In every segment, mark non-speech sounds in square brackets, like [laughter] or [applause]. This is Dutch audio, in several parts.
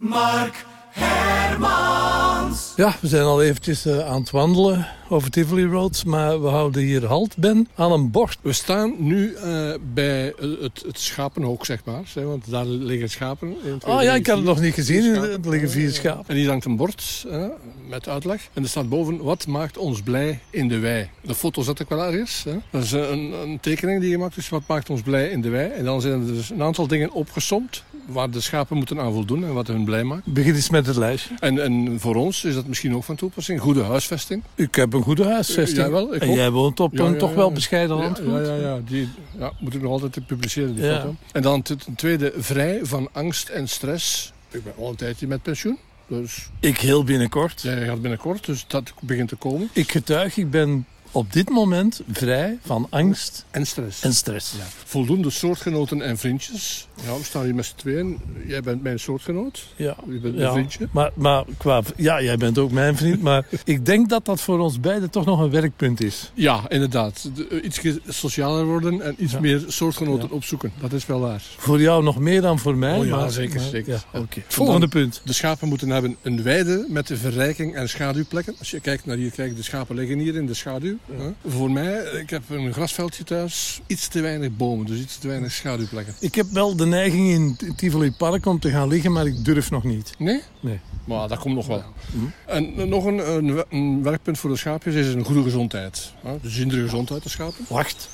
Mark Hermans. Ja, we zijn al eventjes uh, aan het wandelen over Tivoli Road, maar we houden hier halt, Ben, aan een bord. We staan nu uh, bij het, het schapenhoek, zeg maar, want daar liggen schapen. Oh ja, ik had het nog niet gezien, er liggen vier schapen. En hier hangt een bord uh, met uitleg en er staat boven, wat maakt ons blij in de wei? De foto zet ik wel ergens. Hè? Dat is een, een tekening die gemaakt is, wat maakt ons blij in de wei? En dan zijn er dus een aantal dingen opgesomd waar de schapen moeten aan voldoen en wat hun blij maakt. Begin eens met het lijstje. En, en voor ons is dat misschien ook van toepassing. Goede huisvesting. Ik heb een goede huisvesting. Ja, wel, ik en ook. jij woont op Ja, een ja, toch ja. wel bescheiden landgoed. Ja, ja, ja. Die ja, moet ik nog altijd publiceren, die Ja. foto. En dan ten tweede, vrij van angst en stress. Ik ben al een tijdje met pensioen. Dus Ik heel binnenkort. jij gaat binnenkort, dus dat begint te komen. Ik getuig, ik ben op dit moment vrij van angst En stress. en stress. Ja. Voldoende soortgenoten en vriendjes. Ja, we staan hier met z'n tweeën. Jij bent mijn soortgenoot. Ja. Je bent Ja. mijn vriendje. Maar, maar qua, ja, jij bent ook mijn vriend, maar [laughs] ik denk dat dat voor ons beiden toch nog een werkpunt is. Ja, inderdaad. De- eh, iets socialer worden en iets Ja. meer soortgenoten opzoeken. Dat is wel waar. Voor jou nog meer dan voor mij. Oh ja, maar, zeker, maar- zeker. Ja. Volgende punt. De schapen moeten hebben een weide met de verrijking en schaduwplekken. Als je kijkt naar hier, kijk, de schapen liggen hier in de schaduw. Voor mij, ik heb een grasveldje thuis, iets te weinig bomen, dus iets te weinig schaduwplekken. Ik heb wel de neiging in Tivoli Park om te gaan liggen, maar ik durf nog niet. Nee? Nee. Maar dat komt nog wel. Mhm. En nog een, een, we- een werkpunt voor de schaapjes is een goede gezondheid. hè. Dus zindere gezondheid, de schapen. Wacht.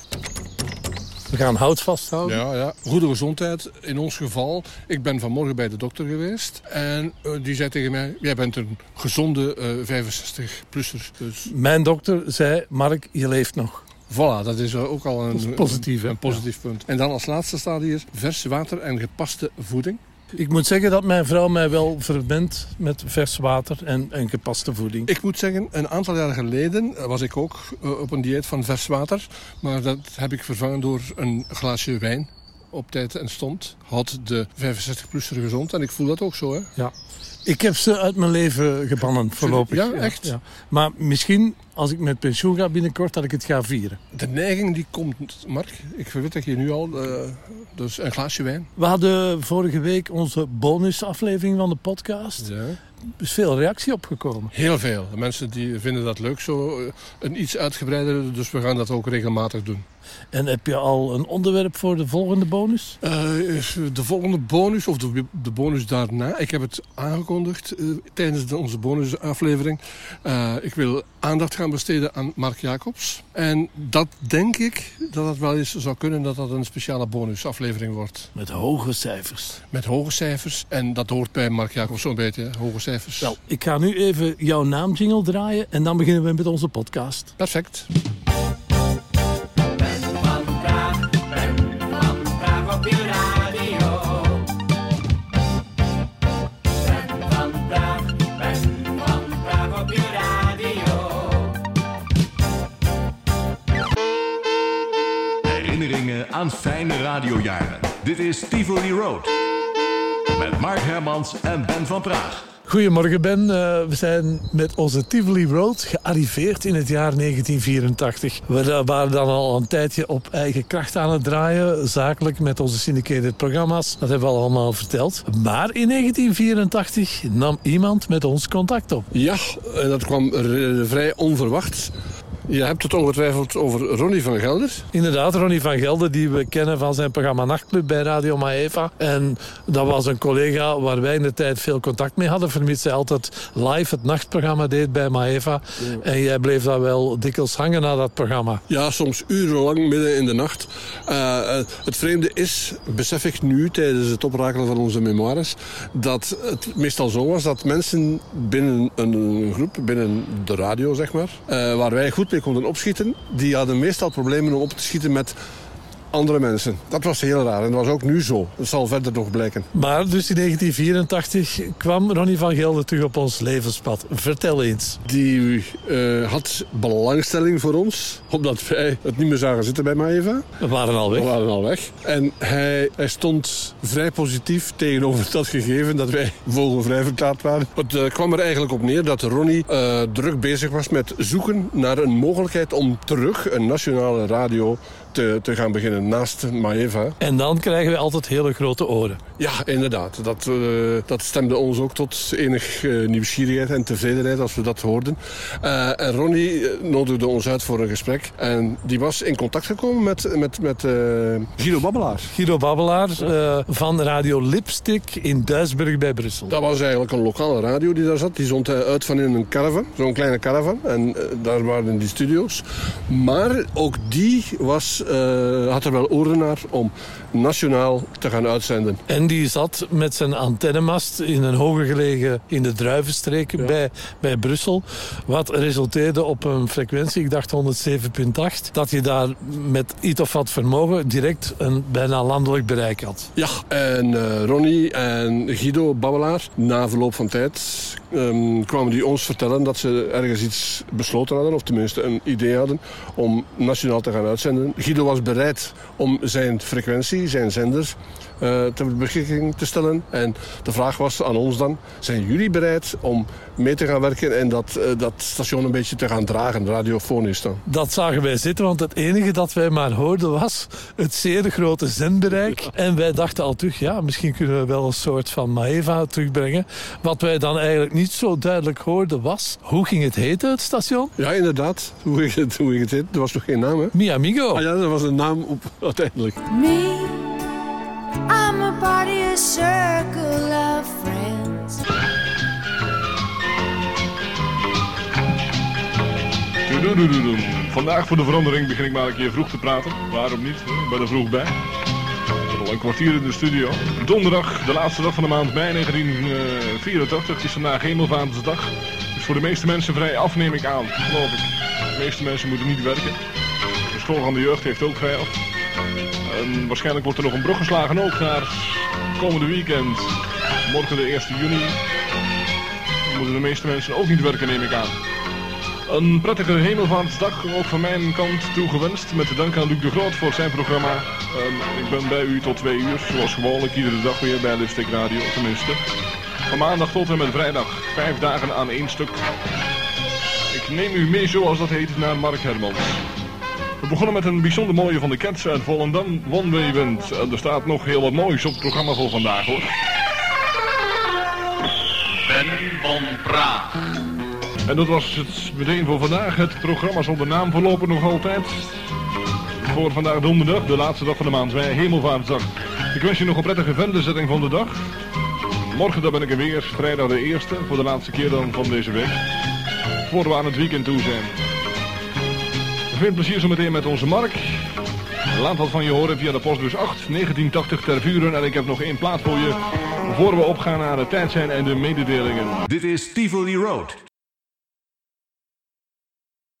We gaan hout vasthouden. Ja, ja. Goede gezondheid. In ons geval, ik ben vanmorgen bij de dokter geweest. En eh, die zei tegen mij, jij bent een gezonde eh 65-plusser. Dus Mijn dokter zei, Mark, je leeft nog. Voilà, dat is ook al een, positief, een positief punt. En dan als laatste staat hier vers water en gepaste voeding. Ik moet zeggen dat mijn vrouw mij wel verbindt met vers water en, en gepaste voeding. Ik moet zeggen, een aantal jaar geleden was ik ook eh, op een dieet van vers water. Maar dat heb ik vervangen door een glaasje wijn op tijd en stond. Had de 65-plusser gezond en ik voel dat ook zo. Hè? Ik heb ze uit mijn leven gebannen voorlopig. Ja, echt? Maar misschien, als ik met pensioen ga binnenkort, dat ik het ga vieren. De neiging die komt, Mark, ik verwit dat je nu al, eh, dus een glaasje wijn. We hadden vorige week onze bonusaflevering van de podcast. Ja. Er is veel reactie opgekomen. Heel veel. De mensen die vinden dat leuk zo. eh, Een iets uitgebreider, dus we gaan dat ook regelmatig doen. En heb je al een onderwerp voor de volgende bonus? Eh, de volgende bonus, of de, de bonus daarna, ik heb het aangekondigd tijdens de, onze bonusaflevering. Ik wil aandacht gaan besteden aan Mark Jacobs. En dat denk ik dat het wel eens zou kunnen dat dat een speciale bonusaflevering wordt. Met hoge cijfers. Met hoge cijfers. En dat hoort bij Mark Jacobs zo'n beetje, hoge cijfers. Wel, ik ga nu even jouw naamjingle draaien en dan beginnen we met onze podcast. Perfect. Radiojaren. Dit is Tivoli Road. Met Mark Hermans en Ben van Praag. Goedemorgen Ben, Eh, we zijn met onze Tivoli Road gearriveerd in het jaar 1984. We waren dan al een tijdje op eigen kracht aan het draaien, zakelijk met onze syndicated programma's. Dat hebben we al allemaal verteld. Maar in 1984 nam iemand met ons contact op. Ja, en dat kwam vrij onverwacht. Je hebt het ongetwijfeld over Ronnie van Gelder. Inderdaad, Ronnie van Gelder, die we kennen van zijn programma Nachtclub bij Radio Maeva. En dat was een collega waar wij in de tijd veel contact mee hadden, vermits hij altijd live het nachtprogramma deed bij Maeva. En jij bleef daar wel dikwijls hangen na dat programma. Ja, soms urenlang midden in de nacht. Eh, eh, het vreemde is, besef ik nu tijdens het oprakelen van onze memoires, dat het meestal zo was dat mensen binnen een groep, binnen de radio zeg maar, eh, waar wij goed mee konden opschieten, die hadden meestal problemen om op te schieten met andere mensen. Dat was heel raar en dat was ook nu zo. Dat zal verder nog blijken. Maar dus in 1984 kwam Ronnie van Gelder terug op ons levenspad. Vertel eens. Die eh, had belangstelling voor ons, omdat wij het niet meer zagen zitten bij Maeva. We waren al We weg. waren al weg. En hij, hij stond vrij positief tegenover [laughs] dat gegeven dat wij vogelvrij verklaard waren. Het eh, kwam er eigenlijk op neer dat Ronnie eh, druk bezig was met zoeken naar een mogelijkheid om terug een nationale radio te, te gaan beginnen naast Maeva. En dan krijgen we altijd hele grote oren. Ja, inderdaad. Dat, eh, dat stemde ons ook tot enig uh, nieuwsgierigheid en tevredenheid als we dat hoorden. Uh, en Ronnie nodigde ons uit voor een gesprek. En die was in contact gekomen met, met, met Guido Babbelaar. Guido Babbelaar van Radio Lipstick in Duisburg bij Brussel. Dat was eigenlijk een lokale radio die daar zat. Die zond uit van in een caravan, zo'n kleine caravan. En daar waren die studio's. Maar ook die was, had er wel oren naar om nationaal te gaan uitzenden. En die zat met zijn antennemast in een hoger gelegen in de druivenstreken bij, bij Brussel. Wat resulteerde op een frequentie, ik dacht 107.8, dat je daar met iets of wat vermogen direct een bijna landelijk bereik had. Ja, en uh, Ronnie en Guido Babbelaar, na verloop van tijd um, kwamen die ons vertellen dat ze ergens iets besloten hadden, of tenminste een idee hadden, om nationaal te gaan uitzenden. Guido was bereid om zijn frequentie, zijn zenders, uh, ter beschikking te stellen. En de vraag was aan ons dan, zijn jullie bereid om mee te gaan werken en dat, uh, dat station een beetje te gaan dragen, radiofonisch dan? Dat zagen wij zitten, want het enige dat wij maar hoorden was het zeer grote zendbereik. Ja. [laughs] En wij dachten al terug, ja, misschien kunnen we wel een soort van Maeva terugbrengen. Wat wij dan eigenlijk niet zo duidelijk hoorden was, hoe ging het heten, het station? Ja, inderdaad. Hoe ging het, hoe ging het heten? Er was nog geen naam, hè? Mi Amigo. Ah ja, dat was een naam op, [laughs] uiteindelijk. Me, I'm a part of a circle of friends. Vandaag voor de verandering begin ik maar een keer vroeg te praten. Waarom niet? Ik ben er vroeg bij. Al een kwartier in de studio. Donderdag, de laatste dag van de maand mei 1984. Het is vandaag Hemelvaartsdag. Dus voor de meeste mensen vrij af neem ik aan, geloof ik. De meeste mensen moeten niet werken. De school van de jeugd heeft ook vrij af. En waarschijnlijk wordt er nog een brug geslagen ook naar komende weekend. Morgen de 1 juni. Dan moeten de meeste mensen ook niet werken neem ik aan. Een prettige hemelvaartsdag ook van mijn kant toegewenst. Met de dank aan Luc de Groot voor zijn programma. Ik ben bij u tot twee uur, zoals gewoonlijk iedere dag weer bij Lipstick Radio, tenminste. Van maandag tot en met vrijdag, vijf dagen aan één stuk. Ik neem u mee, zoals dat heet, naar Mark Hermans. We begonnen met een bijzonder mooie van de Cats uit Volendam, One Way Wind. En er staat nog heel wat moois op het programma voor vandaag, hoor. Ben van Praag. En dat was het meteen voor vandaag. Het programma zonder naam voorlopig nog altijd. Voor vandaag donderdag, de laatste dag van de maand, wij Hemelvaartsdag. Ik wens je nog een prettige venderzetting van de dag. Morgen dan ben ik er weer, vrijdag de eerste, voor de laatste keer dan van deze week. Voor we aan het weekend toe zijn. Veel plezier zo meteen met onze Mark. Laat wat van je horen via de postbus 8, 1980 ter vuren. En ik heb nog één plaat voor je, voor we opgaan naar de tijd zijn en de mededelingen. Dit is Tivoli Road.